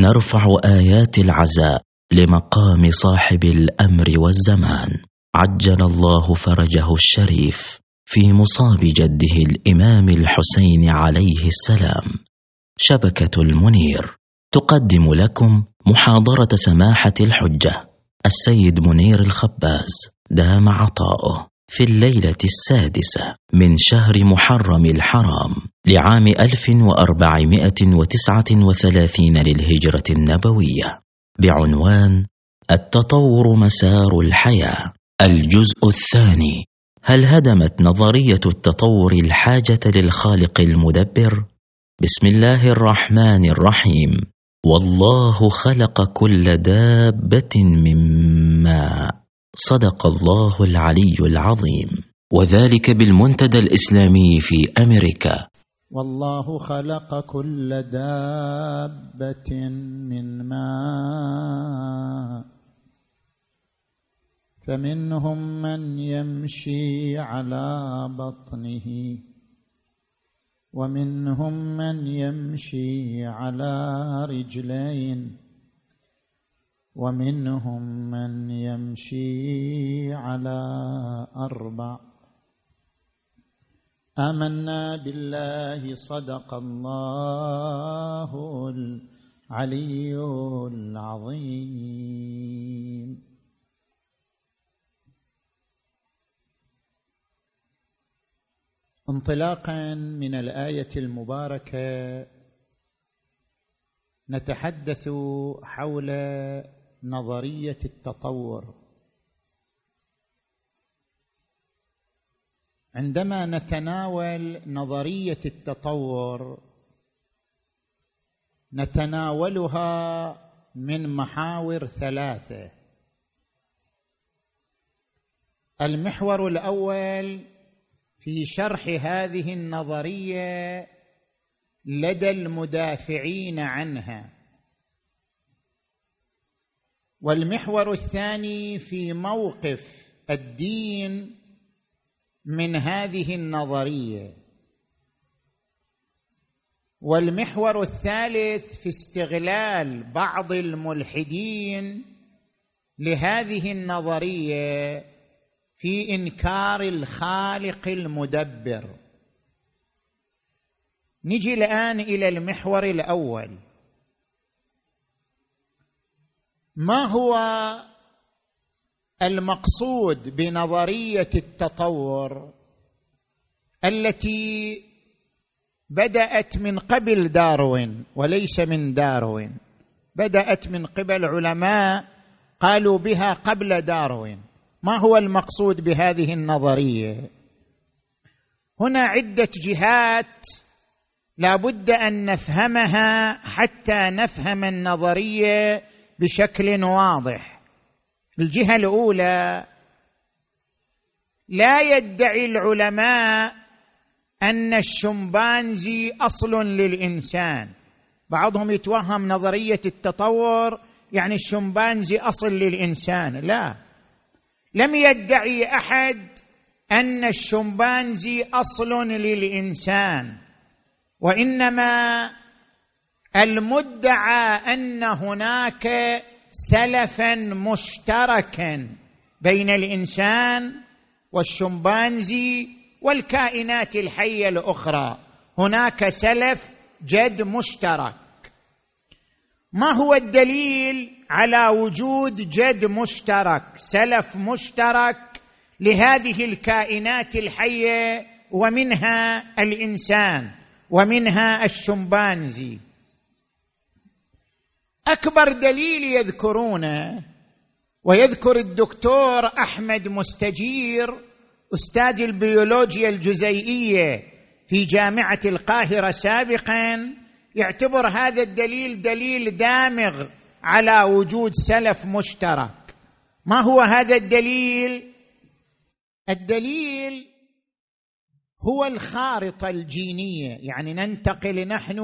نرفع آيات العزاء لمقام صاحب الأمر والزمان. عجل الله فرجه الشريف في مصاب جده الإمام الحسين عليه السلام. شبكة المنير. تقدم لكم محاضرة سماحة الحجة. السيد منير الخباز. دام عطاؤه. في الليلة السادسة من شهر محرم الحرام لعام 1439 للهجرة النبوية بعنوان التطور مسار الحياة. الجزء الثاني هل هدمت نظرية التطور الحاجة للخالق المدبر؟ بسم الله الرحمن الرحيم. والله خلق كل دابة من ماء. صدق الله العلي العظيم. وذلك بالمنتدى الإسلامي في أمريكا. والله خلق كل دابة من ماء. فمنهم من يمشي على بطنه. ومنهم من يمشي على رجلين. ومنهم من يمشي على أربع. آمنا بالله صدق الله العلي العظيم. انطلاقا من الآية المباركة نتحدث حول نظرية التطور. عندما نتناول نظرية التطور نتناولها من محاور ثلاثة. المحور الأول في شرح هذه النظرية لدى المدافعين عنها. والمحور الثاني في موقف الدين من هذه النظرية. والمحور الثالث في استغلال بعض الملحدين لهذه النظرية في إنكار الخالق المدبر. نجي الآن إلى المحور الأول. ما هو المقصود بنظرية التطور التي بدأت من قبل داروين وليس من داروين؟ بدأت من قبل علماء قالوا بها قبل داروين. ما هو المقصود بهذه النظرية؟ هنا عدة جهات لا بد أن نفهمها حتى نفهم النظرية بشكل واضح. الجهة الأولى لا يدعي العلماء أن الشمبانزي أصل للإنسان. بعضهم يتوهم نظرية التطور يعني الشمبانزي أصل للإنسان. لا. لم يدعي أحد أن الشمبانزي أصل للإنسان وإنما المدعى أن هناك سلفا مشتركا بين الإنسان والشمبانزي والكائنات الحية الأخرى. هناك سلف جد مشترك. ما هو الدليل على وجود جد مشترك؟ سلف مشترك لهذه الكائنات الحية ومنها الإنسان ومنها الشمبانزي. أكبر دليل يذكرونه ويذكر الدكتور أحمد مستجير أستاذ البيولوجيا الجزيئية في جامعة القاهرة سابقا يعتبر هذا الدليل دليل دامغ على وجود سلف مشترك. ما هو هذا الدليل؟ الدليل هو الخارطة الجينية يعني ننتقل نحن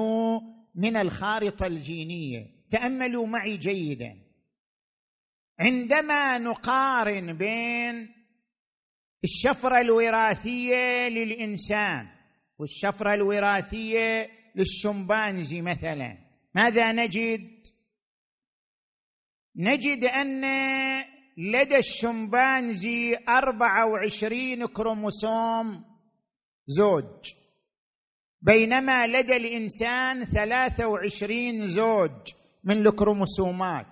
من الخارطة الجينية. تأملوا معي جيدا. عندما نقارن بين الشفرة الوراثية للإنسان والشفرة الوراثية للشمبانزي مثلا ماذا نجد؟ نجد أن لدى الشمبانزي أربعة وعشرين كروموسوم زوج بينما لدى الإنسان ثلاثة وعشرين زوج. من الكروموسومات.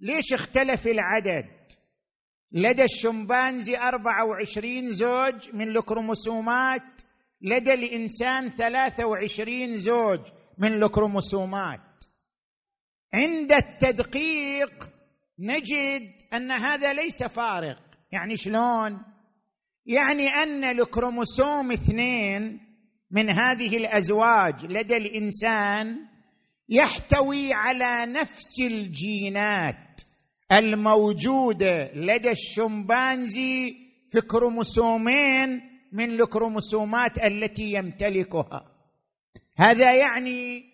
ليش اختلف العدد؟ لدى الشمبانزي أربعة وعشرين زوج من الكروموسومات لدى الإنسان ثلاثة وعشرين زوج من الكروموسومات. عند التدقيق نجد أن هذا ليس فارق. يعني شلون؟ يعني أن الكروموسوم اثنين من هذه الأزواج لدى الإنسان يحتوي على نفس الجينات الموجوده لدى الشمبانزي في كروموسومين من الكروموسومات التي يمتلكها. هذا يعني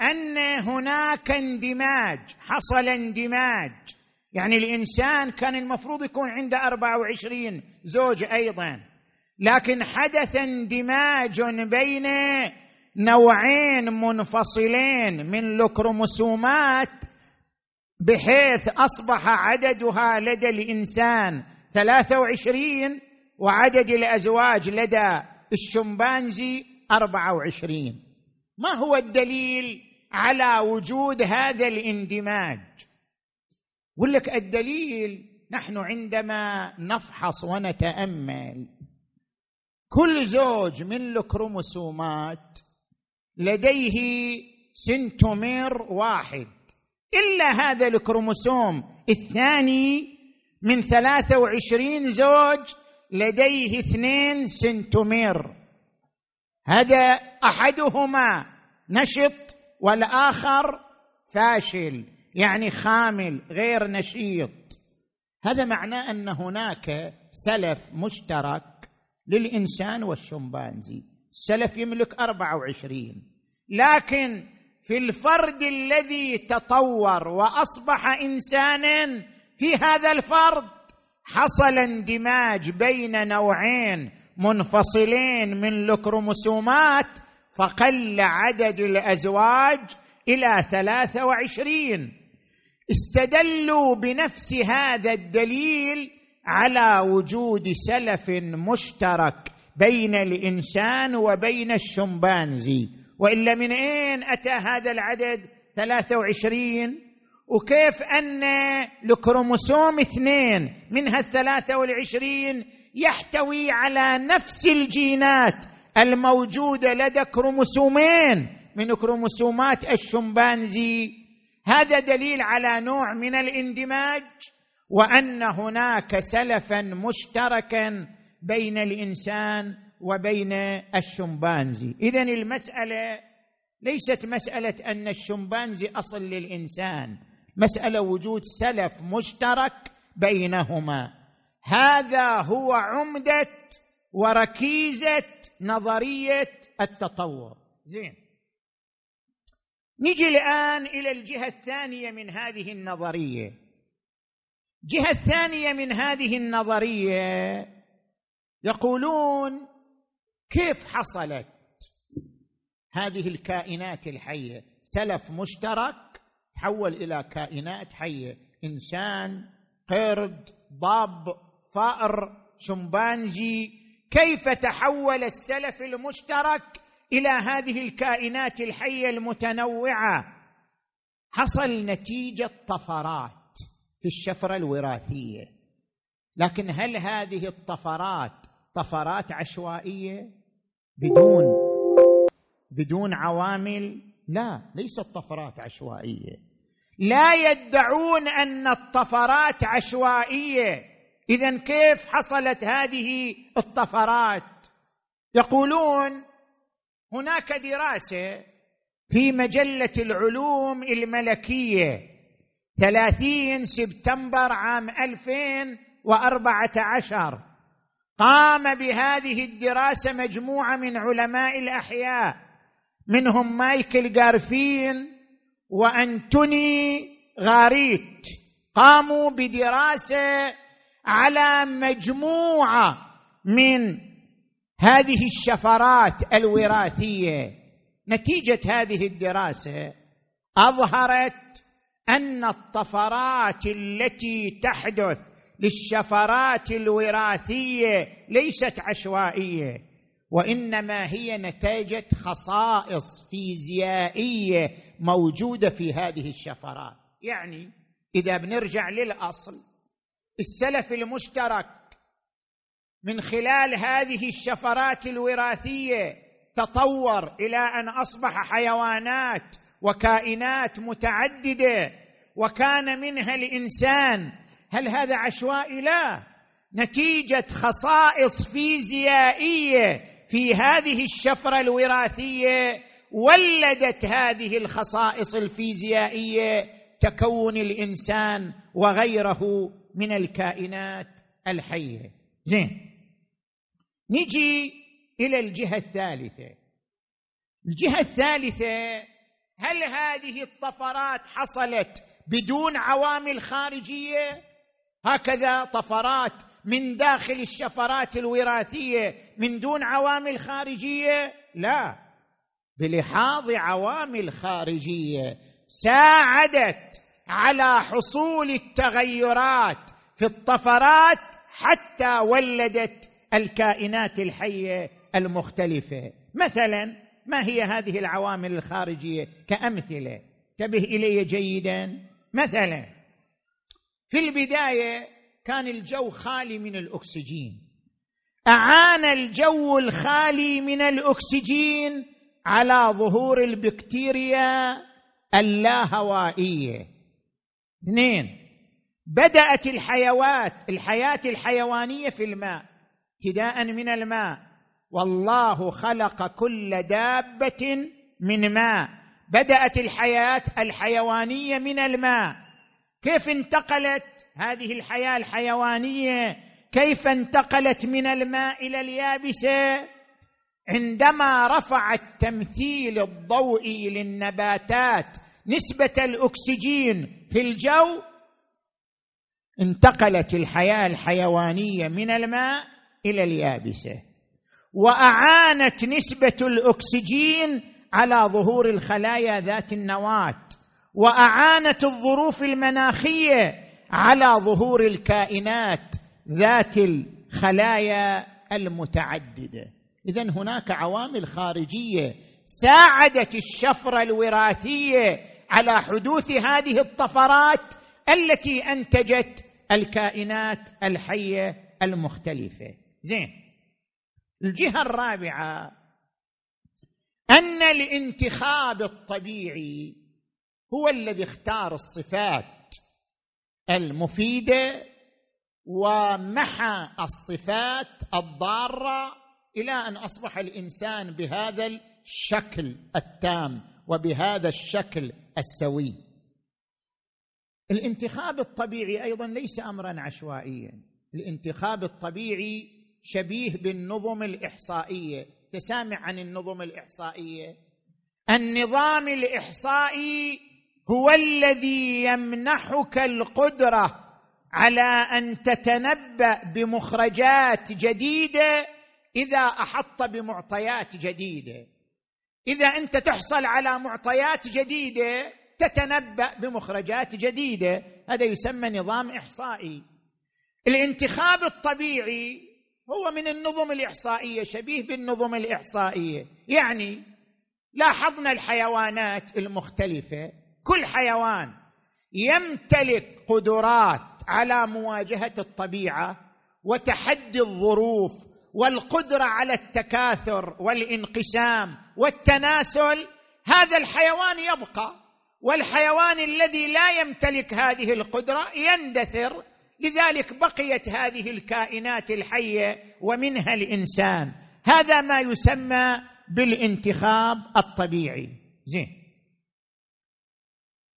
أن هناك اندماج حصل اندماج. يعني الإنسان كان المفروض يكون عنده 24 زوج أيضا لكن حدث اندماج بين نوعين منفصلين من الكروموسومات بحيث أصبح عددها لدى ثلاثة وعشرين وعدد الأزواج لدى الشمبانزي أربعة وعشرين. ما هو الدليل على وجود هذا الاندماج؟ يقول لك الدليل نحن عندما نفحص ونتأمل كل زوج من الكروموسومات لديه سنتومير واحد. إلا هذا الكروموسوم الثاني من ثلاثة وعشرين زوج لديه اثنين سنتومير. هذا أحدهما نشط والآخر فاشل يعني خامل غير نشيط. هذا معناه أن هناك سلف مشترك للإنسان والشمبانزي. السلف يملك أربعة وعشرين. لكن في الفرد الذي تطور وأصبح إنسانا في هذا الفرد حصل اندماج بين نوعين منفصلين من الكروموسومات فقل عدد الأزواج إلى ثلاثة وعشرين. استدلوا بنفس هذا الدليل على وجود سلف مشترك بين الإنسان وبين الشمبانزي والا من اين أتى هذا العدد ثلاثة وعشرين وكيف أن الكروموسوم اثنين من هالثلاثة والعشرين يحتوي على نفس الجينات الموجودة لدى كروموسومين من كروموسومات الشمبانزي هذا دليل على نوع من الاندماج وأن هناك سلفا مشتركا بين الإنسان وبين الشمبانزي. اذا المسألة ليست مسألة أن الشمبانزي أصل للإنسان. مسألة وجود سلف مشترك بينهما. هذا هو عمدة وركيزة نظرية التطور. زين. نجي الآن إلى الجهة الثانية من هذه النظرية. الجهة الثانية من هذه النظرية يقولون كيف حصلت هذه الكائنات الحية؟ سلف مشترك تحول إلى كائنات حية إنسان قرد ضب فأر شمبانزي كيف تحول السلف المشترك إلى هذه الكائنات الحية المتنوعة؟ حصل نتيجة طفرات في الشفرة الوراثية. لكن هل هذه الطفرات طفرات عشوائية بدون بدون عوامل لا ليست طفرات عشوائية. لا يدعون أن الطفرات عشوائية. إذا كيف حصلت هذه الطفرات؟ يقولون هناك دراسة في مجلة العلوم الملكية ثلاثين سبتمبر عام ألفين وأربعة عشر. قام بهذه الدراسة مجموعة من علماء الأحياء منهم مايكل جارفين وأنتوني غاريت. قاموا بدراسة على مجموعة من هذه الشفرات الوراثية. نتيجة هذه الدراسة أظهرت أن الطفرات التي تحدث للشفرات الوراثية ليست عشوائية وإنما هي نتاجة خصائص فيزيائية موجودة في هذه الشفرات. يعني إذا بنرجع للأصل السلف المشترك من خلال هذه الشفرات الوراثية تطور إلى أن أصبح حيوانات وكائنات متعددة وكان منها الإنسان هل هذا عشوائي؟ لا. نتيجة خصائص فيزيائية في هذه الشفرة الوراثية ولدت هذه الخصائص الفيزيائية تكون الإنسان وغيره من الكائنات الحية. زين. نجي إلى الجهة الثالثة. الجهة الثالثة هل هذه الطفرات حصلت بدون عوامل خارجية؟ هكذا طفرات من داخل الشفرات الوراثية من دون عوامل خارجية؟ لا. بلحاظ عوامل خارجية ساعدت على حصول التغيرات في الطفرات حتى ولدت الكائنات الحية المختلفة. مثلا ما هي هذه العوامل الخارجية؟ كأمثلة. انتبه إلي جيدا. مثلا في البداية كان الجو خالي من الأكسجين. أعان الجو الخالي من الأكسجين على ظهور البكتيريا اللاهوائية. اثنين بدأت الحيوات الحياة الحيوانية في الماء ابتداء من الماء. والله خلق كل دابة من ماء. بدأت الحياة الحيوانية من الماء. كيف انتقلت هذه الحياة الحيوانية؟ كيف انتقلت من الماء إلى اليابسة؟ عندما رفع التمثيل الضوئي للنباتات نسبة الأكسجين في الجو انتقلت الحياة الحيوانية من الماء إلى اليابسة وأعانت نسبة الأكسجين على ظهور الخلايا ذات النواة. وأعانت الظروف المناخية على ظهور الكائنات ذات الخلايا المتعددة. اذا هناك عوامل خارجية ساعدت الشفرة الوراثية على حدوث هذه الطفرات التي أنتجت الكائنات الحية المختلفة. زين الجهة الرابعة أن الانتخاب الطبيعي هو الذي اختار الصفات المفيدة ومحى الصفات الضارة إلى أن أصبح الإنسان بهذا الشكل التام وبهذا الشكل السوي. الانتخاب الطبيعي أيضا ليس امرا عشوائيا. الانتخاب الطبيعي شبيه بالنظم الإحصائية. تسامع عن النظم الإحصائية. النظام الإحصائي هو الذي يمنحك القدرة على أن تتنبأ بمخرجات جديدة إذا أحط بمعطيات جديدة. إذا أنت تحصل على معطيات جديدة تتنبأ بمخرجات جديدة. هذا يسمى نظام إحصائي. الانتخاب الطبيعي هو من النظم الإحصائية شبيه بالنظم الإحصائية. يعني لاحظنا الحيوانات المختلفة. كل حيوان يمتلك قدرات على مواجهة الطبيعة وتحدي الظروف والقدرة على التكاثر والانقسام والتناسل هذا الحيوان يبقى. والحيوان الذي لا يمتلك هذه القدرة يندثر لذلك بقيت هذه الكائنات الحية ومنها الإنسان. هذا ما يسمى بالانتخاب الطبيعي. زين.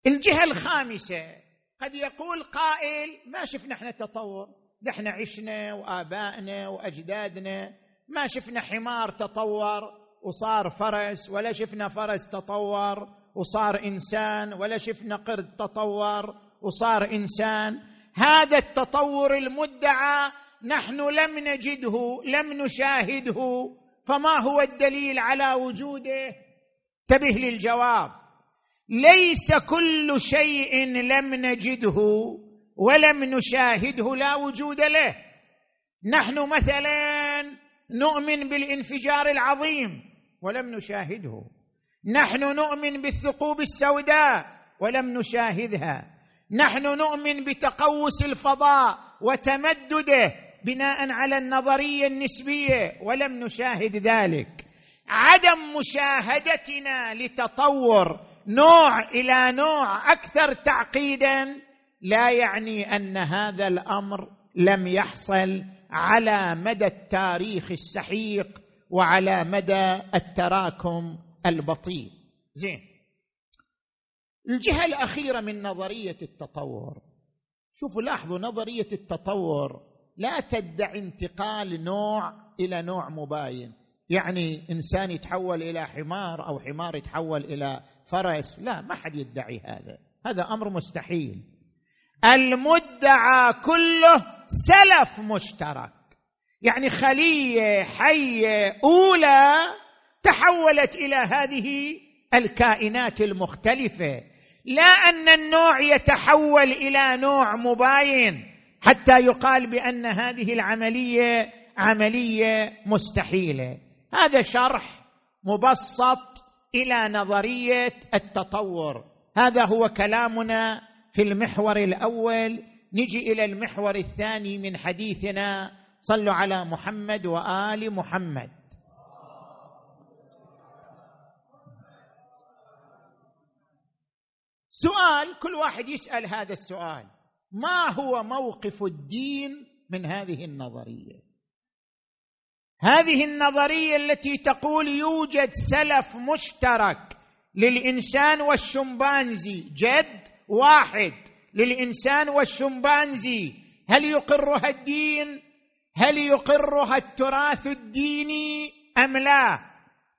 الجهة الخامسة. قد يقول قائل ما شفنا إحنا تطور. إحنا عشنا وآبائنا وأجدادنا. ما شفنا حمار تطور وصار فرس ولا شفنا فرس تطور وصار إنسان ولا شفنا قرد تطور وصار إنسان. هذا التطور المدعى نحن لم نجده لم نشاهده. فما هو الدليل على وجوده؟ انتبه للجواب. ليس كل شيء لم نجده ولم نشاهده لا وجود له. نحن مثلا نؤمن بالانفجار العظيم ولم نشاهده. نحن نؤمن بالثقوب السوداء ولم نشاهدها. نحن نؤمن بتقوس الفضاء وتمدده بناء على النظرية النسبية ولم نشاهد ذلك. عدم مشاهدتنا لتطور نوع إلى نوع أكثر تعقيدا لا يعني أن هذا الأمر لم يحصل على مدى التاريخ السحيق وعلى مدى التراكم البطيء. زين. الجهة الأخيرة من نظرية التطور. شوفوا لاحظوا نظرية التطور لا تدعي انتقال نوع إلى نوع مباين. يعني إنسان يتحول إلى حمار أو حمار يتحول إلى فرس. لا ما حد يدعي هذا. هذا أمر مستحيل. المدعى كله سلف مشترك. يعني خلية حية أولى تحولت إلى هذه الكائنات المختلفة. لا أن النوع يتحول إلى نوع مباين حتى يقال بأن هذه العملية عملية مستحيلة. هذا شرح مبسط إلى نظرية التطور. هذا هو كلامنا في المحور الأول. نجي إلى المحور الثاني من حديثنا. صلوا على محمد وآل محمد. سؤال كل واحد يسأل هذا السؤال. ما هو موقف الدين من هذه النظرية؟ هذه النظرية التي تقول يوجد سلف مشترك للإنسان والشمبانزي جد واحد للإنسان والشمبانزي. هل يقرها الدين؟ هل يقرها التراث الديني أم لا؟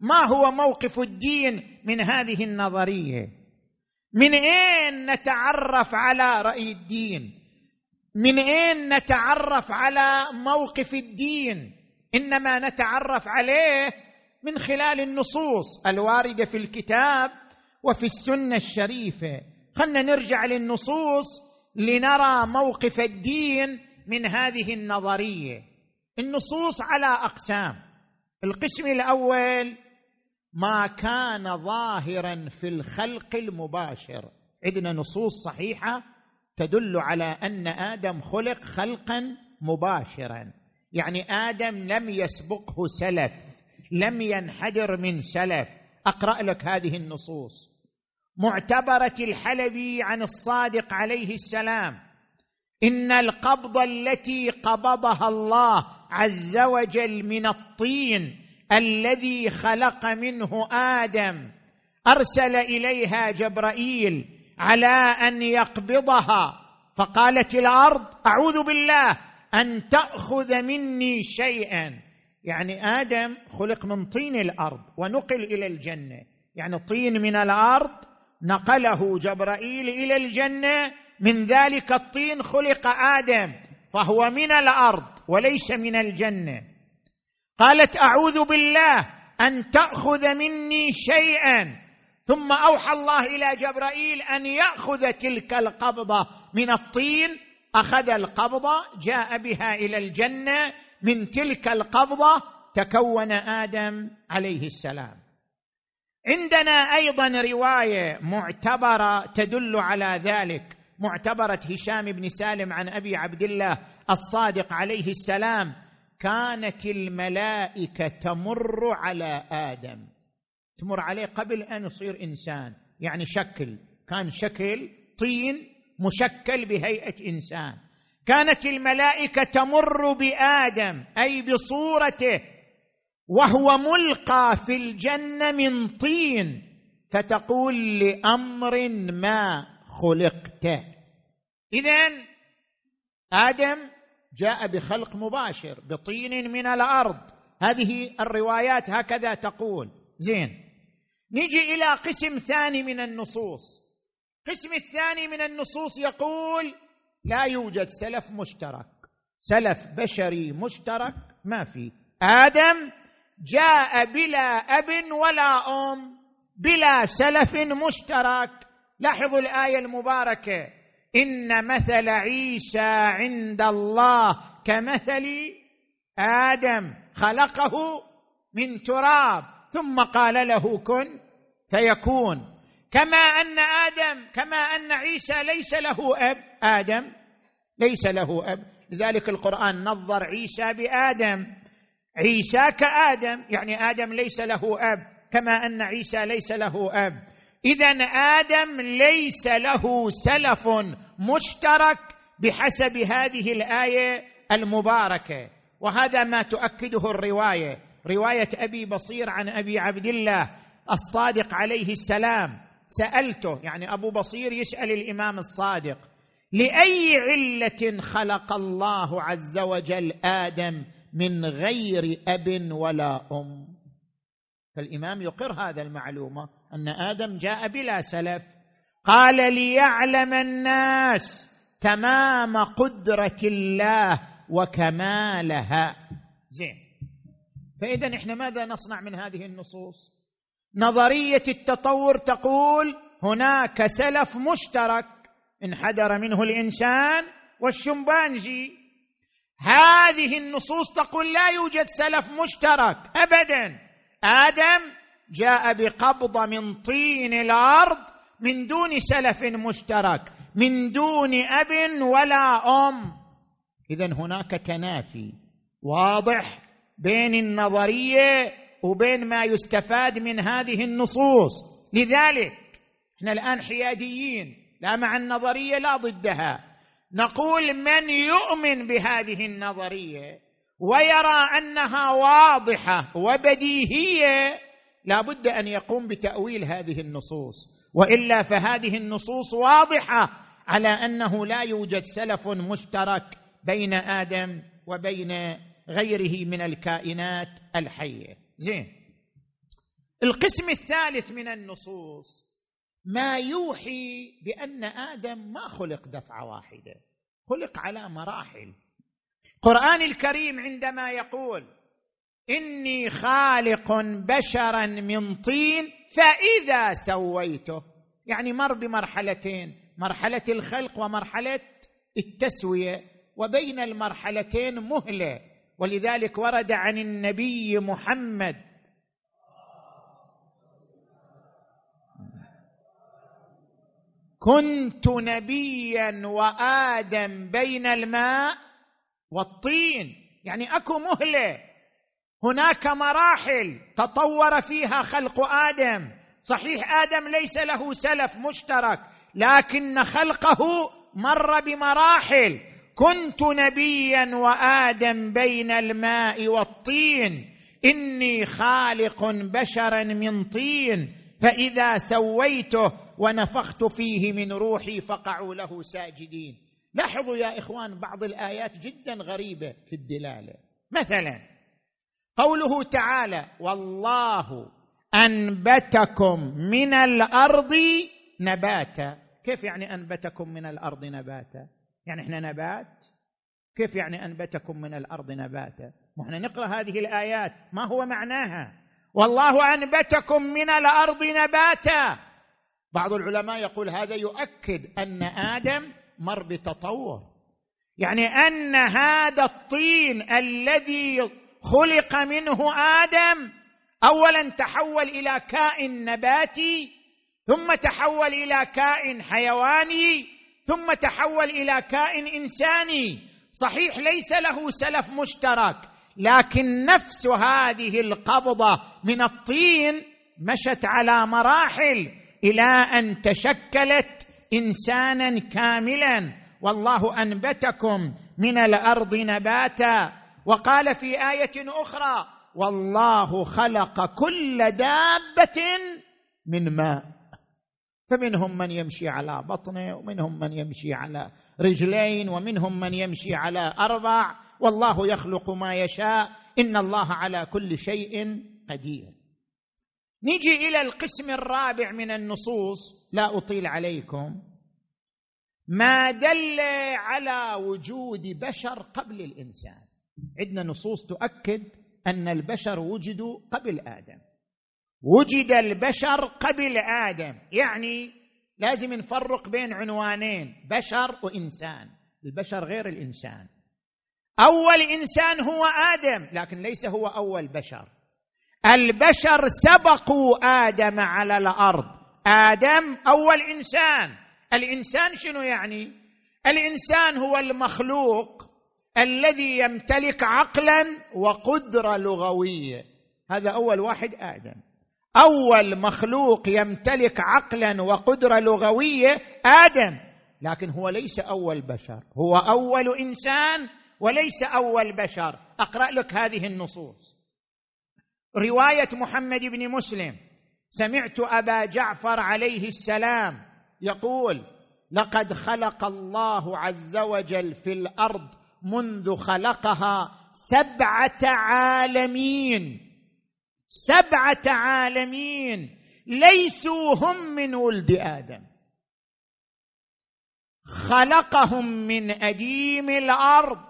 ما هو موقف الدين من هذه النظرية؟ من أين نتعرف على رأي الدين؟ من أين نتعرف على موقف الدين؟ إنما نتعرف عليه من خلال النصوص الواردة في الكتاب وفي السنة الشريفة. خلنا نرجع للنصوص لنرى موقف الدين من هذه النظرية. النصوص على أقسام. القسم الأول ما كان ظاهرا في الخلق المباشر. عندنا نصوص صحيحة تدل على أن آدم خلق خلقا مباشرا. يعني آدم لم يسبقه سلف لم ينحدر من سلف. أقرأ لك هذه النصوص. معتبرة الحلبي عن الصادق عليه السلام. إن القبضه التي قبضها الله عز وجل من الطين الذي خلق منه آدم أرسل إليها جبرائيل على أن يقبضها. فقالت الأرض أعوذ بالله أن تأخذ مني شيئا. يعني آدم خلق من طين الأرض ونقل إلى الجنة. يعني طين من الأرض نقله جبرائيل إلى الجنة. من ذلك الطين خلق آدم فهو من الأرض وليس من الجنة. قالت أعوذ بالله أن تأخذ مني شيئا. ثم أوحى الله إلى جبرائيل أن يأخذ تلك القبضة من الطين أخذ القبضه جاء بها إلى الجنة من تلك القبضه تكون آدم عليه السلام. عندنا أيضا رواية معتبرة تدل على ذلك معتبرة هشام بن سالم عن أبي عبد الله الصادق عليه السلام كانت الملائكة تمر على آدم. تمر عليه قبل أن يصير إنسان يعني شكل كان شكل طين مشكل بهيئة إنسان. كانت الملائكة تمر بآدم أي بصورته وهو ملقى في الجنة من طين فتقول لأمر ما خلقت. اذا آدم جاء بخلق مباشر بطين من الأرض. هذه الروايات هكذا تقول. زين نجي إلى قسم ثاني من النصوص. القسم الثاني من النصوص يقول لا يوجد سلف مشترك. سلف بشري مشترك ما في. آدم جاء بلا أب ولا أم بلا سلف مشترك. لاحظوا الآية المباركة. إن مثل عيسى عند الله كمثل آدم خلقه من تراب ثم قال له كن فيكون. كما أن آدم كما أن عيسى ليس له أب آدم ليس له أب. لذلك القرآن نظر عيسى بآدم. عيسى كآدم يعني آدم ليس له أب كما أن عيسى ليس له أب. اذا آدم ليس له سلف مشترك بحسب هذه الآية المباركة. وهذا ما تؤكده الرواية. رواية أبي بصير عن أبي عبد الله الصادق عليه السلام. سألته يعني أبو بصير يسأل الإمام الصادق لأي علة خلق الله عز وجل آدم من غير أب ولا أم؟ فالإمام يقر هذا المعلومة أن آدم جاء بلا سلف. قال ليعلم الناس تمام قدرة الله وكمالها. زين. فإذا إحنا ماذا نصنع من هذه النصوص؟ نظرية التطور تقول هناك سلف مشترك انحدر منه الإنسان والشمبانجي. هذه النصوص تقول لا يوجد سلف مشترك ابدا. آدم جاء بقبضه من طين الأرض من دون سلف مشترك من دون أب ولا أم. اذا هناك تنافي واضح بين النظرية وبين ما يستفاد من هذه النصوص. لذلك إحنا الآن حياديين لا مع النظرية لا ضدها. نقول من يؤمن بهذه النظرية ويرى أنها واضحة وبديهية لا بد أن يقوم بتأويل هذه النصوص. وإلا فهذه النصوص واضحة على أنه لا يوجد سلف مشترك بين آدم وبين غيره من الكائنات الحية. زين. القسم الثالث من النصوص ما يوحي بأن آدم ما خلق دفعة واحدة خلق على مراحل. القران الكريم عندما يقول إني خالق بشرا من طين فإذا سويته. يعني مر بمرحلتين مرحلة الخلق ومرحلة التسوية وبين المرحلتين مهلة. ولذلك ورد عن النبي محمد. كنت نبيا وآدم بين الماء والطين. يعني أكو مهلة. هناك مراحل تطور فيها خلق آدم. صحيح آدم ليس له سلف مشترك لكن خلقه مر بمراحل. كنت نبيا وآدم بين الماء والطين. إني خالق بشرا من طين. فإذا سويته ونفخت فيه من روحي فقعوا له ساجدين. لاحظوا يا إخوان بعض الآيات جدا غريبة في الدلالة. مثلا قوله تعالى والله أنبتكم من الأرض نباتا. كيف يعني أنبتكم من الأرض نباتا؟ يعني إحنا نبات؟ كيف يعني أنبتكم من الأرض نباتا؟ وإحنا نقرأ هذه الآيات ما هو معناها؟ والله أنبتكم من الأرض نباتا. بعض العلماء يقول هذا يؤكد أن آدم مر بتطور. يعني أن هذا الطين الذي خلق منه آدم اولا تحول إلى كائن نباتي ثم تحول إلى كائن حيواني ثم تحول إلى كائن إنساني. صحيح ليس له سلف مشترك لكن نفس هذه القبضة من الطين مشت على مراحل إلى أن تشكلت إنسانا كاملا. والله أنبتكم من الأرض نباتا. وقال في آية أخرى والله خلق كل دابة من ماء. فمنهم من يمشي على بطنه ومنهم من يمشي على رجلين ومنهم من يمشي على أربع. والله يخلق ما يشاء. إن الله على كل شيء قدير. نجي إلى القسم الرابع من النصوص. لا أطيل عليكم. ما دل على وجود بشر قبل الإنسان. عندنا نصوص تؤكد أن البشر وجدوا قبل آدم. وجد البشر قبل آدم. يعني لازم نفرق بين عنوانين بشر وإنسان. البشر غير الإنسان. أول إنسان هو آدم لكن ليس هو أول بشر. البشر سبقوا آدم على الأرض. آدم أول إنسان. الإنسان شنو يعني؟ الإنسان هو المخلوق الذي يمتلك عقلا وقدرة لغوية. هذا أول واحد آدم. أول مخلوق يمتلك عقلا وقدرة لغوية آدم. لكن هو ليس أول بشر. هو أول إنسان وليس أول بشر. أقرأ لك هذه النصوص. رواية محمد بن مسلم. سمعت أبا جعفر عليه السلام يقول لقد خلق الله عز وجل في الأرض منذ خلقها سبعة عالمين. سبعة عالمين ليسوا هم من ولد آدم. خلقهم من أديم الأرض.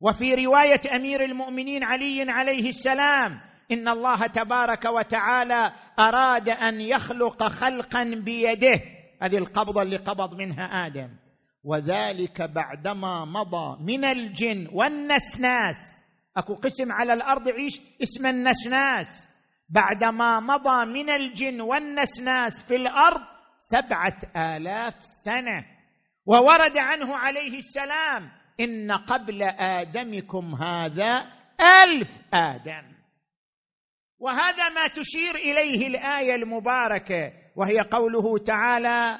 وفي رواية أمير المؤمنين علي عليه السلام إن الله تبارك وتعالى أراد أن يخلق خلقا بيده. هذه القبضة اللي قبض منها آدم. وذلك بعدما مضى من الجن والنسناس. اكو قسم على الأرض يعيش اسم النسناس. بعدما مضى من الجن والنسناس في الأرض سبعة آلاف سنة. وورد عنه عليه السلام إن قبل آدمكم هذا ألف آدم. وهذا ما تشير إليه الآية المباركة وهي قوله تعالى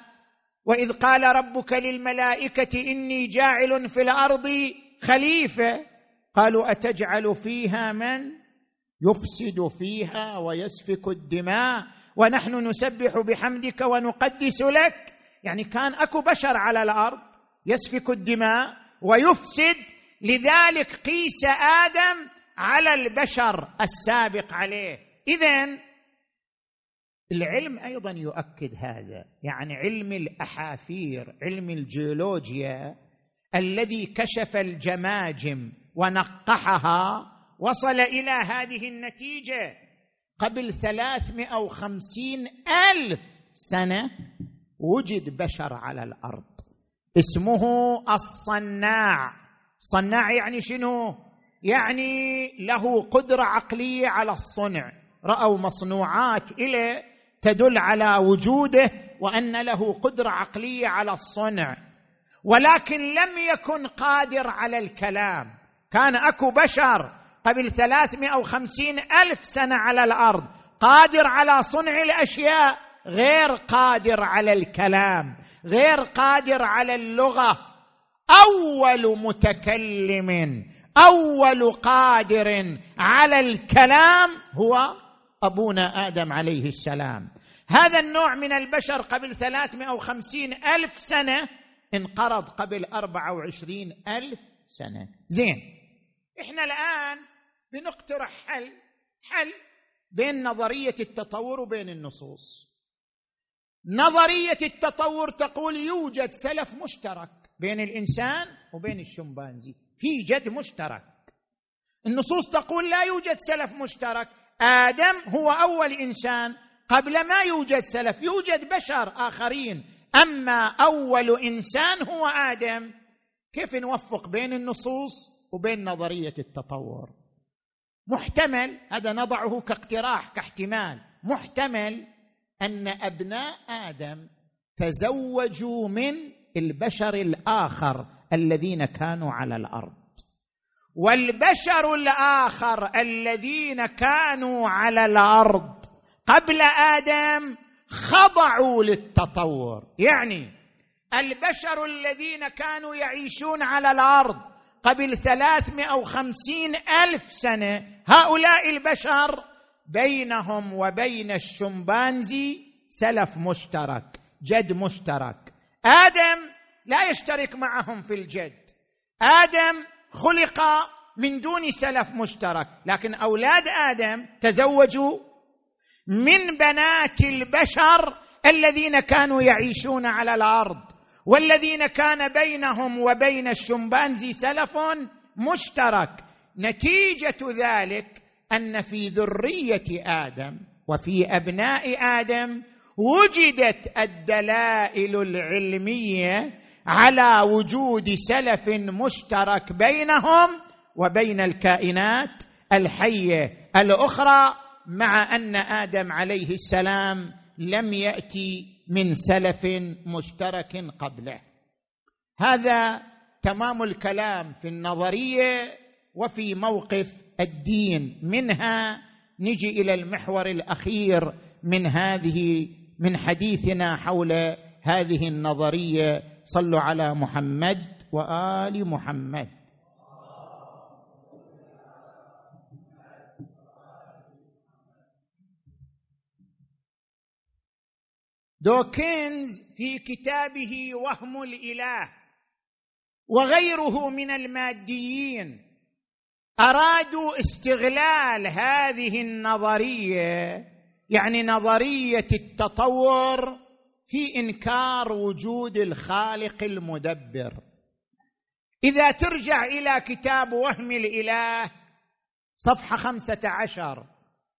وإذ قال ربك للملائكة إني جاعل في الأرض خليفة. قالوا أتجعل فيها من يفسد فيها ويسفك الدماء ونحن نسبح بحمدك ونقدس لك. يعني كان أكو بشر على الأرض يسفك الدماء ويفسد لذلك قيس آدم على البشر السابق عليه. اذا العلم أيضا يؤكد هذا. يعني علم الأحافير علم الجيولوجيا الذي كشف الجماجم ونقحها وصل إلى هذه النتيجة قبل ثلاثمائة وخمسين ألف سنة وجد بشر على الأرض. اسمه الصناع. صناع يعني شنو؟ يعني له قدرة عقلية على الصنع. رأوا مصنوعات اليه تدل على وجوده وأن له قدرة عقلية على الصنع. ولكن لم يكن قادر على الكلام. كان أكو بشر قبل ثلاثمائة وخمسين ألف سنة على الأرض قادر على صنع الأشياء غير قادر على الكلام غير قادر على اللغة. أول متكلم أول قادر على الكلام هو أبونا آدم عليه السلام. هذا النوع من البشر قبل ثلاثمائة وخمسين ألف سنة انقرض قبل أربعة وعشرين ألف سنة. زين. إحنا الآن بنقترح حل حل بين نظرية التطور وبين النصوص. نظرية التطور تقول يوجد سلف مشترك بين الإنسان وبين الشمبانزي في جد مشترك. النصوص تقول لا يوجد سلف مشترك آدم هو أول إنسان قبل ما يوجد سلف يوجد بشر آخرين أما أول إنسان هو آدم. كيف نوفق بين النصوص؟ وبين نظرية التطور. محتمل هذا نضعه كاقتراح كاحتمال. محتمل أن أبناء آدم تزوجوا من البشر الآخر الذين كانوا على الأرض. والبشر الآخر الذين كانوا على الأرض قبل آدم خضعوا للتطور. يعني البشر الذين كانوا يعيشون على الأرض قبل ثلاثمائة وخمسين ألف سنة هؤلاء البشر بينهم وبين الشمبانزي سلف مشترك جد مشترك. آدم لا يشترك معهم في الجد. آدم خلق من دون سلف مشترك لكن أولاد آدم تزوجوا من بنات البشر الذين كانوا يعيشون على الأرض. والذين كان بينهم وبين الشمبانزي سلف مشترك. نتيجة ذلك أن في ذرية آدم وفي أبناء آدم وجدت الدلائل العلمية على وجود سلف مشترك بينهم وبين الكائنات الحية الأخرى مع أن آدم عليه السلام لم يأتي من سلف مشترك قبله. هذا تمام الكلام في النظرية وفي موقف الدين. منها نجي إلى المحور الأخير من هذه من حديثنا حول هذه النظرية. صلوا على محمد وآل محمد. دوكنز في كتابه وهم الإله وغيره من الماديين أرادوا استغلال هذه النظرية يعني نظرية التطور في إنكار وجود الخالق المدبر. إذا ترجع إلى كتاب وهم الإله صفحة خمسة عشر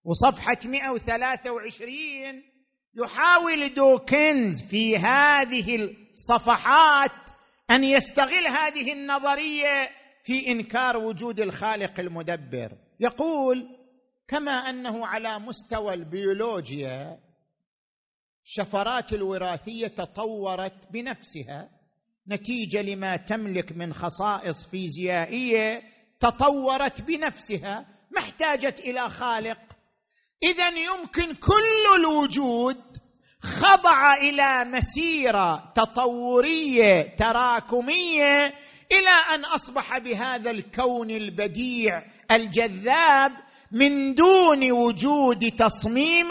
وصفحة مئة وثلاثة وعشرين يحاول دوكنز في هذه الصفحات أن يستغل هذه النظرية في إنكار وجود الخالق المدبر. يقول كما أنه على مستوى البيولوجيا الشفرات الوراثية تطورت بنفسها. نتيجة لما تملك من خصائص فيزيائية تطورت بنفسها ما احتاجت إلى خالق اذا يمكن كل الوجود خضع إلى مسيرة تطورية تراكمية إلى أن أصبح بهذا الكون البديع الجذاب من دون وجود تصميم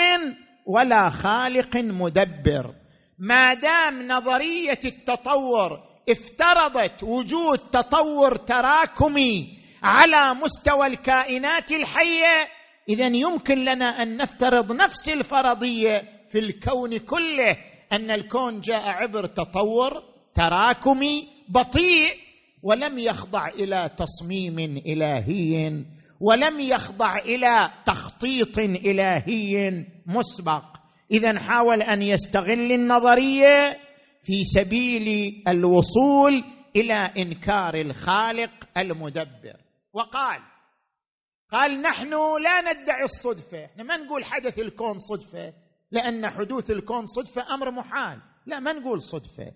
ولا خالق مدبر. ما دام نظرية التطور افترضت وجود تطور تراكمي على مستوى الكائنات الحية اذا يمكن لنا أن نفترض نفس الفرضية في الكون كله أن الكون جاء عبر تطور تراكمي بطيء ولم يخضع إلى تصميم إلهي ولم يخضع إلى تخطيط إلهي مسبق. اذا حاول أن يستغل النظرية في سبيل الوصول إلى إنكار الخالق المدبر. وقال قال نحن لا ندعي الصدفة. إحنا ما نقول حدث الكون صدفة لأن حدوث الكون صدفة أمر محال. لا ما نقول صدفة.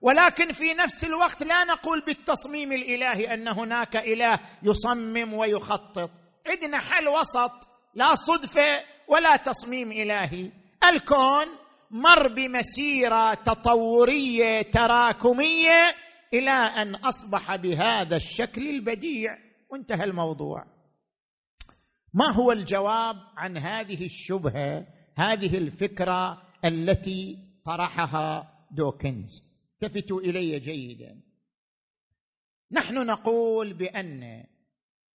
ولكن في نفس الوقت لا نقول بالتصميم الإلهي أن هناك إله يصمم ويخطط. عندنا حل وسط لا صدفة ولا تصميم إلهي. الكون مر بمسيرة تطورية تراكمية إلى أن أصبح بهذا الشكل البديع. وانتهى الموضوع. ما هو الجواب عن هذه الشبهة هذه الفكرة التي طرحها دوكنز؟ التفتوا إلي جيدا. نحن نقول بأن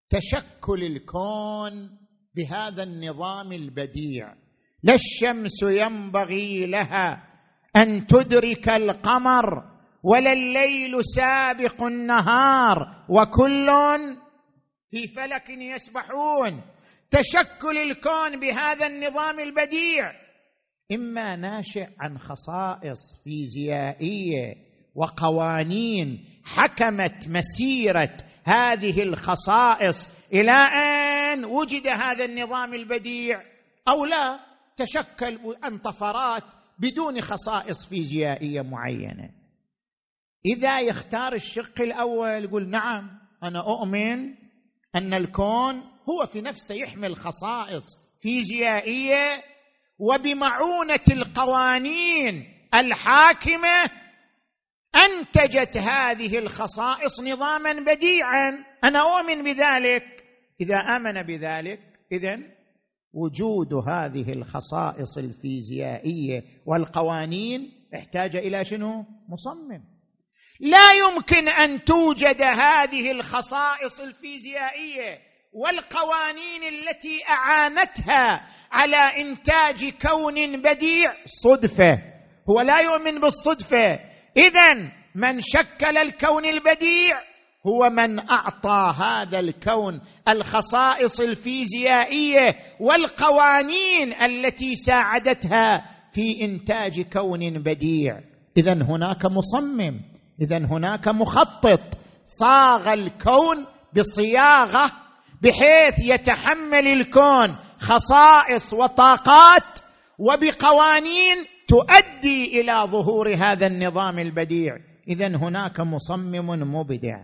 تشكل الكون بهذا النظام البديع لا الشمس ينبغي لها أن تدرك القمر ولا الليل سابق النهار وكل في فلك يسبحون. تشكل الكون بهذا النظام البديع. إما ناشئ عن خصائص فيزيائية وقوانين حكمت مسيرة هذه الخصائص إلى أن وجد هذا النظام البديع أو لا تشكل عن طفرات بدون خصائص فيزيائية معينة. إذا يختار الشق الأول يقول نعم أنا أؤمن أن الكون هو في نفسه يحمل خصائص فيزيائية وبمعونة القوانين الحاكمة أنتجت هذه الخصائص نظاما بديعا. أنا أؤمن بذلك. إذا آمن بذلك اذا وجود هذه الخصائص الفيزيائية والقوانين احتاج إلى شنو؟ مصمم. لا يمكن أن توجد هذه الخصائص الفيزيائية والقوانين التي أعانتها على إنتاج كون بديع. صدفة. هو لا يؤمن بالصدفة. اذا من شكل الكون البديع هو من أعطى هذا الكون الخصائص الفيزيائية والقوانين التي ساعدتها في إنتاج كون بديع. اذا هناك مصمم. اذا هناك مخطط. صاغ الكون بصياغة بحيث يتحمل الكون خصائص وطاقات وبقوانين تؤدي إلى ظهور هذا النظام البديع. اذا هناك مصمم مبدع.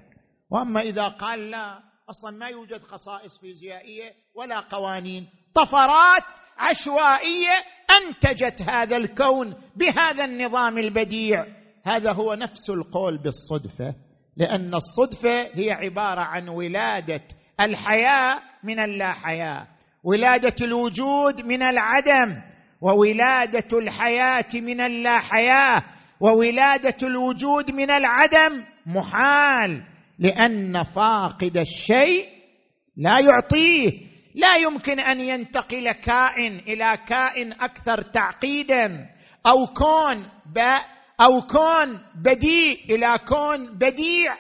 وأما إذا قال لا أصلا ما يوجد خصائص فيزيائية ولا قوانين. طفرات عشوائية أنتجت هذا الكون بهذا النظام البديع. هذا هو نفس القول بالصدفة لأن الصدفة هي عبارة عن ولادة الحياة من اللا حياه ولادة الوجود من العدم وولادة الحياة من اللا حياه وولادة الوجود من العدم محال لأن فاقد الشيء لا يعطيه. لا يمكن أن ينتقل كائن إلى كائن أكثر تعقيدا أو كون أو كون بديء إلى كون بديع.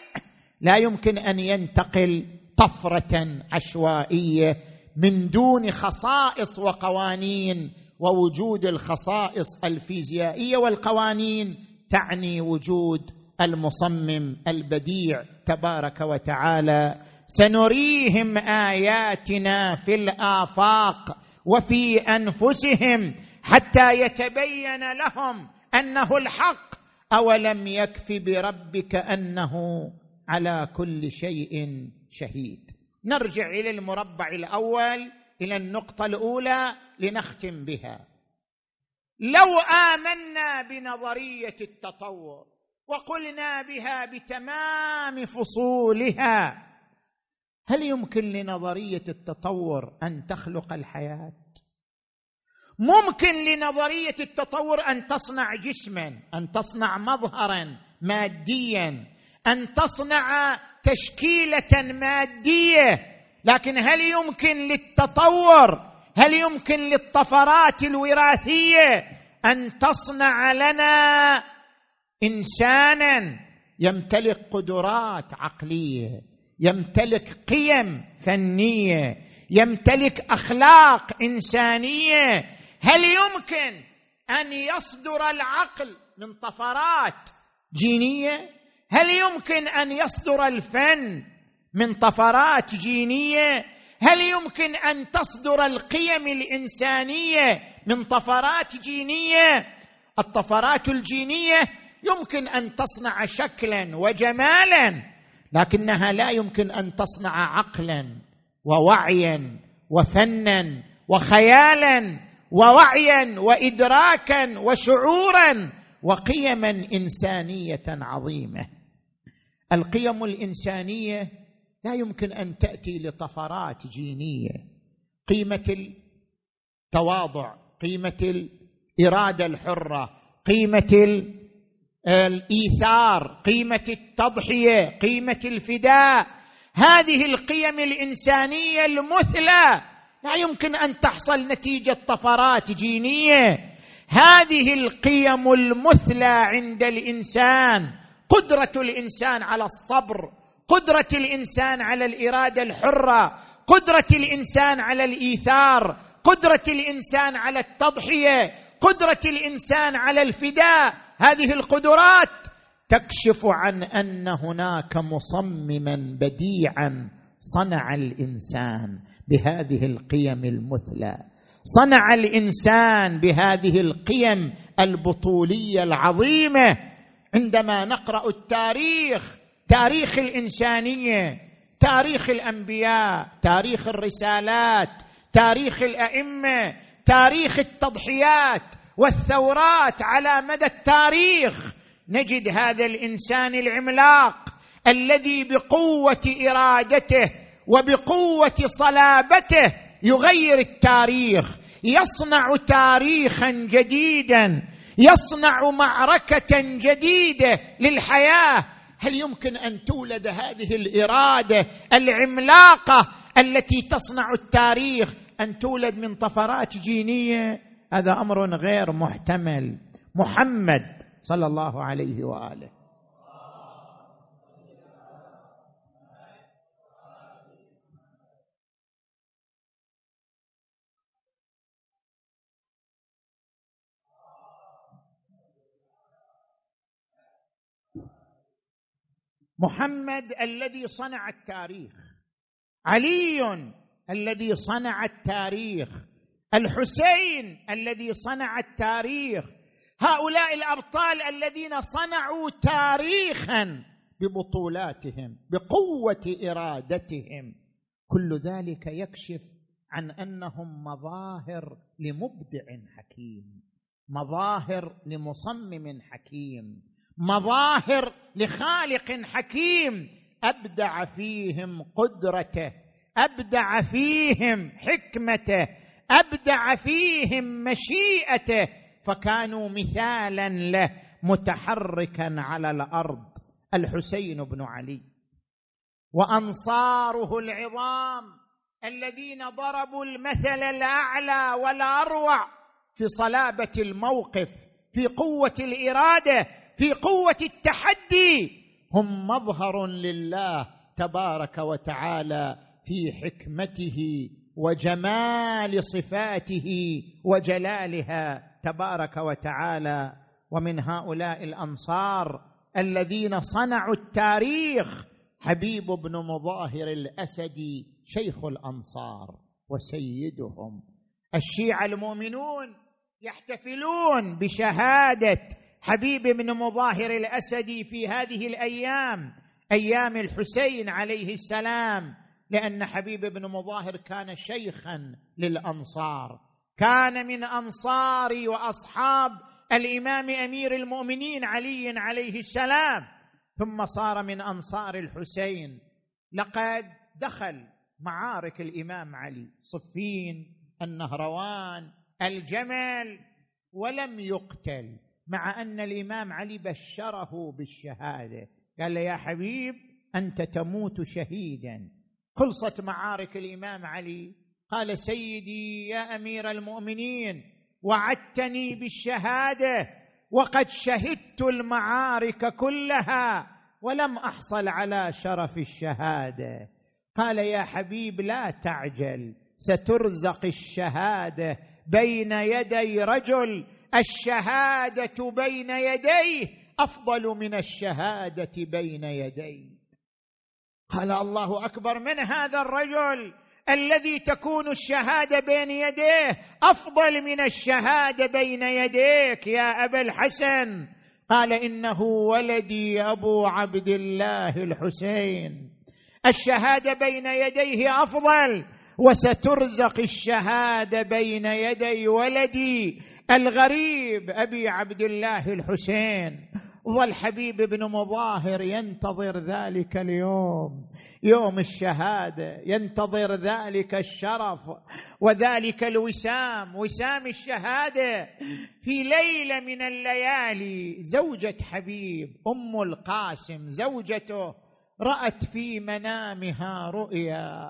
لا يمكن أن ينتقل طفرة عشوائية من دون خصائص وقوانين ووجود الخصائص الفيزيائية والقوانين تعني وجود المصمم البديع تبارك وتعالى. سنريهم آياتنا في الآفاق وفي أنفسهم حتى يتبين لهم أنه الحق. أولم يكف بربك أنه على كل شيء شهيد. نرجع إلى المربع الأول إلى النقطة الأولى لنختم بها. لو آمنا بنظرية التطور وقلنا بها بتمام فصولها هل يمكن لنظرية التطور أن تخلق الحياة؟ ممكن لنظرية التطور أن تصنع جسما أن تصنع مظهرا ماديا أن تصنع تشكيلة مادية. لكن هل يمكن للتطور؟ هل يمكن للطفرات الوراثية أن تصنع لنا إنسانا يمتلك قدرات عقلية يمتلك قيم فنية يمتلك أخلاق إنسانية؟ هل يمكن أن يصدر العقل من طفرات جينية؟ هل يمكن أن يصدر الفن من طفرات جينية؟ هل يمكن أن تصدر القيم الإنسانية من طفرات جينية؟ الطفرات الجينية يمكن أن تصنع شكلا وجمالا لكنها لا يمكن أن تصنع عقلا ووعيا وفنا وخيالا ووعيا وادراكا وشعورا وقيما إنسانية عظيمة. القيم الإنسانية لا يمكن أن تأتي لطفرات جينية. قيمة التواضع قيمة الإرادة الحرة قيمة الإيثار قيمة التضحية قيمة الفداء. هذه القيم الإنسانية المثلى لا يمكن أن تحصل نتيجة طفرات جينية. هذه القيم المثلى عند الإنسان. قدرة الإنسان على الصبر قدرة الإنسان على الإرادة الحرة قدرة الإنسان على الإيثار قدرة الإنسان على التضحية قدرة الإنسان على الفداء. هذه القدرات تكشف عن أن هناك مصمما بديعا صنع الإنسان بهذه القيم المثلى. صنع الإنسان بهذه القيم البطولية العظيمة. عندما نقرأ التاريخ تاريخ الإنسانية تاريخ الأنبياء تاريخ الرسالات تاريخ الأئمة تاريخ التضحيات والثورات على مدى التاريخ نجد هذا الإنسان العملاق الذي بقوة إرادته وبقوة صلابته يغير التاريخ يصنع تاريخا جديدا يصنع معركة جديدة للحياة. هل يمكن أن تولد هذه الإرادة العملاقة التي تصنع التاريخ أن تولد من طفرات جينية؟ هذا أمر غير محتمل. محمد صلى الله عليه وآله. محمد الذي صنع التاريخ علي الذي صنع التاريخ الحسين الذي صنع التاريخ هؤلاء الأبطال الذين صنعوا تاريخا ببطولاتهم بقوة إرادتهم. كل ذلك يكشف عن أنهم مظاهر لمبدع حكيم مظاهر لمصمم حكيم. مظاهر لخالق حكيم أبدع فيهم قدرته أبدع فيهم حكمته أبدع فيهم مشيئته فكانوا مثالا له متحركا على الأرض. الحسين بن علي. وأنصاره العظام الذين ضربوا المثل الأعلى والأروع في صلابة الموقف في قوة الإرادة في قوة التحدي هم مظهر لله تبارك وتعالى في حكمته وجمال صفاته وجلالها تبارك وتعالى. ومن هؤلاء الأنصار الذين صنعوا التاريخ حبيب بن مظاهر الأسدي شيخ الأنصار وسيدهم. الشيعة المؤمنون يحتفلون بشهادة حبيب بن مظاهر الاسدي في هذه الأيام أيام الحسين عليه السلام لأن حبيب بن مظاهر كان شيخا للأنصار. كان من أنصار وأصحاب الإمام أمير المؤمنين علي عليه السلام ثم صار من أنصار الحسين. لقد دخل معارك الإمام علي صفين النهروان الجمل ولم يقتل. مع أن الإمام علي بشره بالشهادة. قال له يا حبيب أنت تموت شهيدا. خلصت معارك الإمام علي. قال سيدي يا أمير المؤمنين وعدتني بالشهادة وقد شهدت المعارك كلها ولم أحصل على شرف الشهادة. قال يا حبيب لا تعجل سترزق الشهادة بين يدي رجل الشهادة بين يديه أفضل من الشهادة بين يديه. قال الله أكبر من هذا الرجل الذي تكون الشهادة بين يديه أفضل من الشهادة بين يديك يا أبا الحسن. قال إنه ولدي أبو عبد الله الحسين. الشهادة بين يديه أفضل وسترزق الشهادة بين يدي ولدي الغريب أبي عبد الله الحسين والحبيب بن مظاهر ينتظر ذلك اليوم. يوم الشهادة ينتظر ذلك الشرف وذلك الوسام. وسام الشهادة في ليلة من الليالي زوجة حبيب أم القاسم زوجته رأت في منامها رؤيا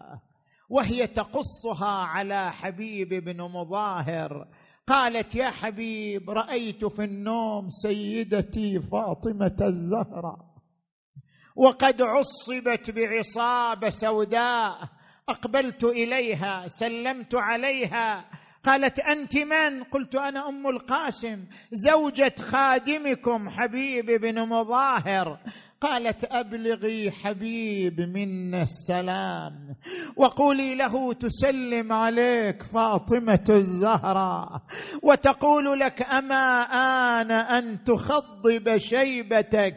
وهي تقصها على حبيب بن مظاهر قالت يا حبيب رأيت في النوم سيدتي فاطمة الزهراء وقد عصبت بعصابه سوداء أقبلت إليها سلمت عليها قالت أنت من؟ قلت أنا أم القاسم زوجة خادمكم حبيب بن مظاهر. قالت أبلغي حبيب منا السلام وقولي له تسلم عليك فاطمة الزهراء وتقول لك أما آن أن تخضب شيبتك؟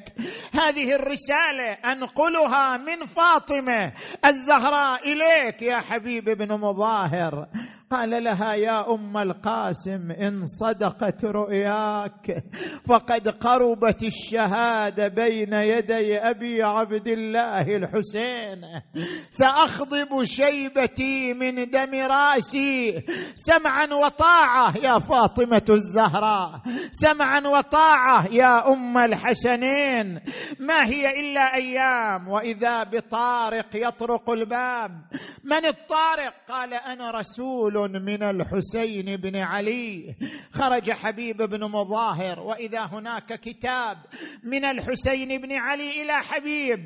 هذه الرسالة أنقلها من فاطمة الزهراء إليك يا حبيب بن مظاهر. قال لها يا أم القاسم إن صدقت رؤياك فقد قربت الشهادة بين يدي أبي عبد الله الحسين. سأخضب شيبتي من دم رأسي. سمعا وطاعة يا فاطمة الزهراء. سمعا وطاعة يا أم الحسنين. ما هي إلا أيام وإذا بطارق يطرق الباب. من الطارق؟ قال أنا رسول من الحسين بن علي. خرج حبيب بن مظاهر وإذا هناك كتاب من الحسين بن علي إلى حبيب.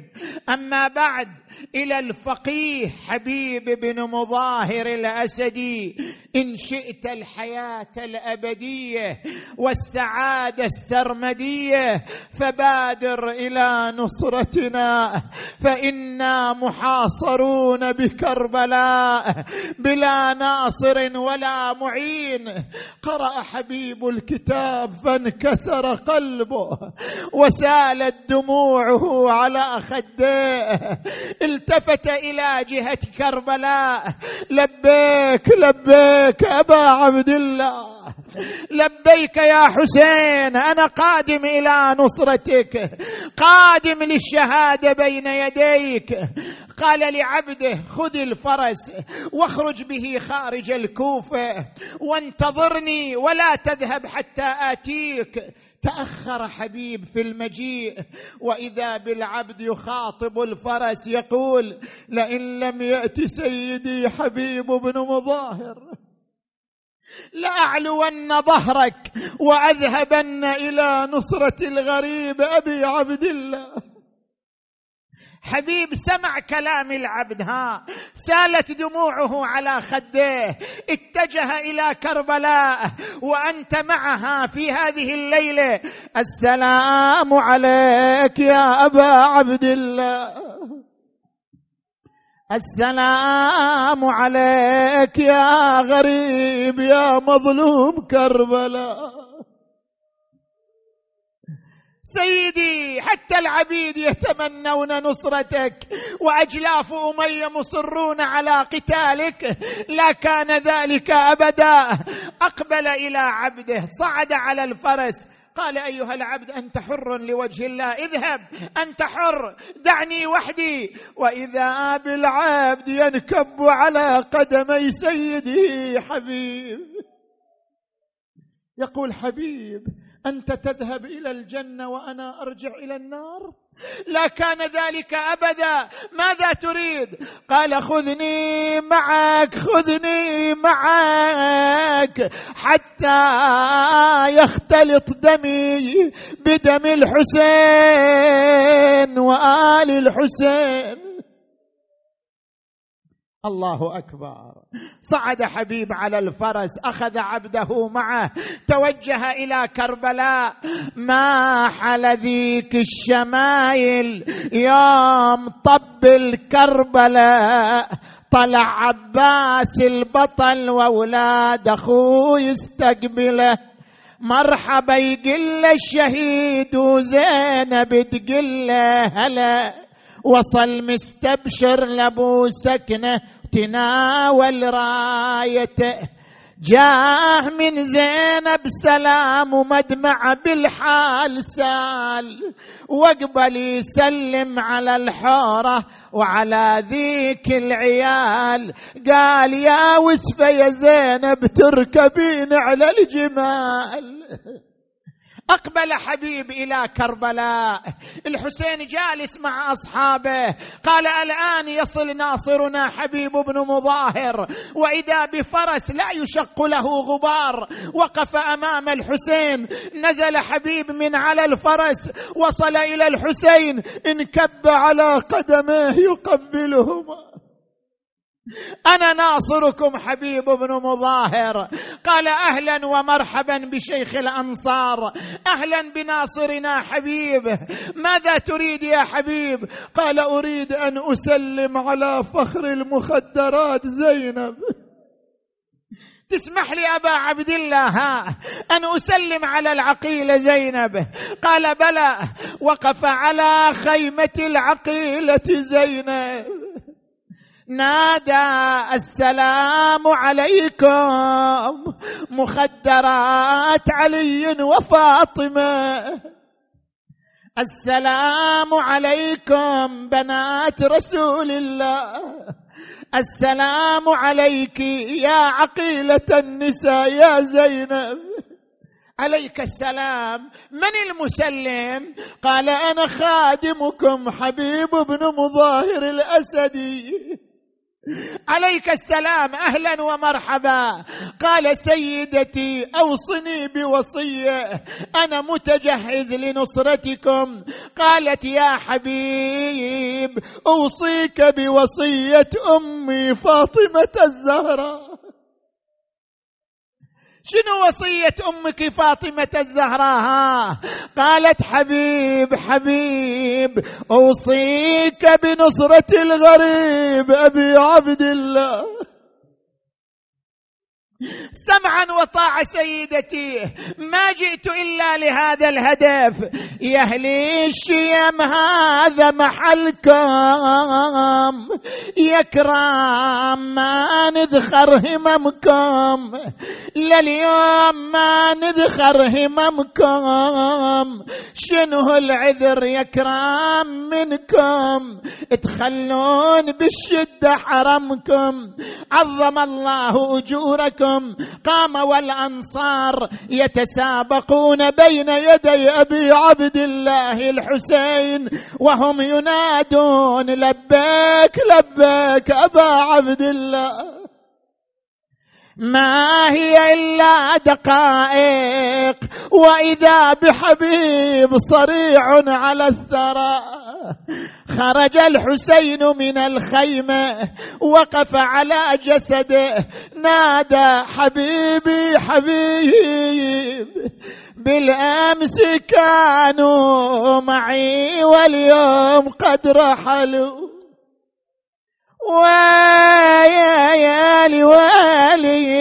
أما بعد إلى الفقيه حبيب بن مظاهر الأسدي. إن شئت الحياة الأبدية والسعادة السرمدية فبادر إلى نصرتنا. فإنا محاصرون بكربلاء بلا ناصر ولا معين. قرأ حبيب الكتاب فانكسر قلبه وسالت دموعه على خديه التفت إلى جهة كربلاء. لبيك لبيك أبا عبد الله. لبيك يا حسين أنا قادم إلى نصرتك. قادم للشهادة بين يديك. قال لعبده خذ الفرس واخرج به خارج الكوفة. وانتظرني ولا تذهب حتى آتيك. تأخر حبيب في المجيء وإذا بالعبد يخاطب الفرس يقول لئن لم يأت سيدي حبيب بن مظاهر لأعلون ظهرك وأذهبن إلى نصرة الغريب أبي عبد الله. حبيب سمع كلام العبد ها. سالت دموعه على خديه اتجه إلى كربلاء وأنت معها في هذه الليلة. السلام عليك يا أبا عبد الله. السلام عليك يا غريب يا مظلوم كربلاء. سيدي حتى العبيد يتمنون نصرتك وأجلاف اميه مصرون على قتالك لا كان ذلك أبدا. أقبل إلى عبده صعد على الفرس. قال أيها العبد أنت حر لوجه الله اذهب أنت حر دعني وحدي. وإذا بالعبد ينكب على قدمي سيدي حبيب. يقول حبيب أنت تذهب إلى الجنة وأنا أرجع إلى النار؟ لا كان ذلك أبدا. ماذا تريد؟ قال خذني معك خذني معك حتى يختلط دمي بدم الحسين وآل الحسين. الله أكبر. صعد حبيب على الفرس أخذ عبده معه توجه إلى كربلاء. ما حل ذيك الشمايل يوم طب الكربلاء؟ طلع عباس البطل وأولاد أخوه يستقبله. مرحبا يقل الشهيد وزينب تقل هلا. وصل مستبشر لابو سكنه تناول رايته جاه من زينب سلام ومدمع بالحال سال. واقبل يسلم على الحورة وعلى ذيك العيال. قال يا وسفة يا زينب تركبين على الجمال. أقبل حبيب إلى كربلاء. الحسين جالس مع أصحابه. قال الآن يصل ناصرنا حبيب بن مظاهر. وإذا بفرس لا يشق له غبار. وقف أمام الحسين. نزل حبيب من على الفرس. وصل إلى الحسين. انكب على قدميه يقبلهما. أنا ناصركم حبيب بن مظاهر. قال أهلا ومرحبا بشيخ الأنصار. أهلا بناصرنا حبيب. ماذا تريد يا حبيب؟ قال أريد أن أسلم على فخر المخدرات زينب. تسمح لي أبا عبد الله ها أن أسلم على العقيله زينب؟ قال بلى وقف على خيمة العقيلة زينب. نادى السلام عليكم مخدرات علي وفاطمة. السلام عليكم بنات رسول الله. السلام عليك يا عقيلة النساء يا زينب. عليك السلام. من المسلم؟ قال أنا خادمكم حبيب بن مظاهر الأسدي. عليك السلام أهلا ومرحبا. قال سيدتي أوصني بوصية. أنا متجهز لنصرتكم. قالت يا حبيب أوصيك بوصية أمي فاطمة الزهراء. شنو وصية أمك فاطمة الزهراء؟ قالت حبيب حبيب أوصيك بنصرة الغريب أبي عبد الله. سمعا وطاعة سيدتي. ما جئت إلا لهذا الهدف. يا أهل الشيم هذا محلكم يا كرام ما نذخر هممكم. لليوم ما نذخر هممكم. شنو العذر يا كرام منكم؟ تخلون بالشدة حرمكم. عظم الله أجوركم. قام والأنصار يتسابقون بين يدي أبي عبد الله الحسين وهم ينادون لبيك لبيك أبا عبد الله. ما هي إلا دقائق وإذا بحبيب صريع على الثرى خرج الحسين من الخيمه وقف على جسده نادى حبيبي حبيب بالأمس كانوا معي واليوم قد رحلوا. ويالي والي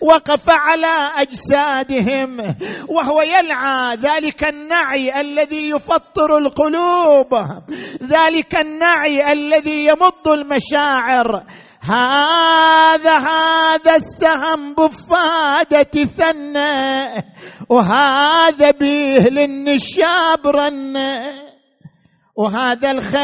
وقف على أجسادهم وهو يلعى ذلك النعي الذي يفطر القلوب ذلك النعي الذي يمض المشاعر. هذا هذا السهم بفادة ثنى وهذا بيه للنشاب رنه وهذا الخيل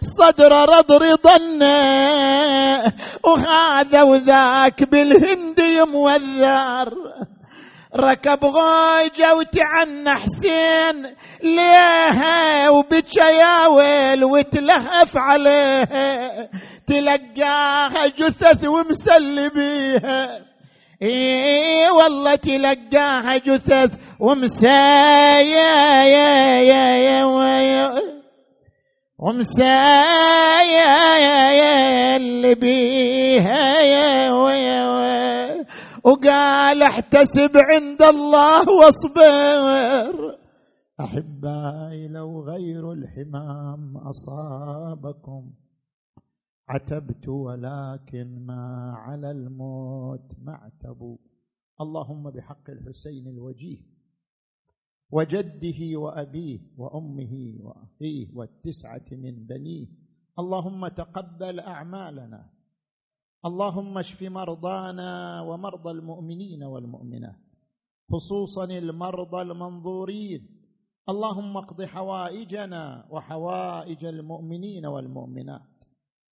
صدر رضر ضنه وهذا وذاك بالهندي موذر ركب غوجة وتعنى حسين ليها وبكى يا ويل وتلهف عليها تلقاها جثث ومسلي بيها. إي والله تلقاها جثث ومسايا يا يا يا ومسايا يا يا اللي بيها يا ويا وقال احتسب عند الله واصبر. أحبائي لو غير الحمام أصابكم. عتبت ولكن ما على الموت معتب اللهم بحق الحسين الوجيه. وجده وأبيه وأمه وأخيه والتسعة من بنيه. اللهم تقبل أعمالنا. اللهم اشف مرضانا ومرضى المؤمنين والمؤمنات. خصوصا المرضى المنظورين. اللهم اقض حوائجنا وحوائج المؤمنين والمؤمنات.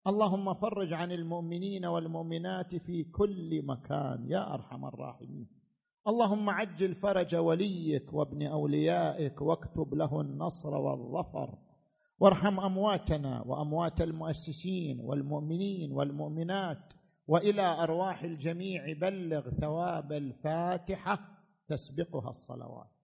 اللهم فرج عن المؤمنين والمؤمنات في كل مكان يا أرحم الراحمين. اللهم عجل فرج وليك وابن أوليائك واكتب له النصر والظفر. وارحم أمواتنا وأموات المؤسسين والمؤمنين والمؤمنات وإلى أرواح الجميع بلغ ثواب الفاتحة تسبقها الصلوات.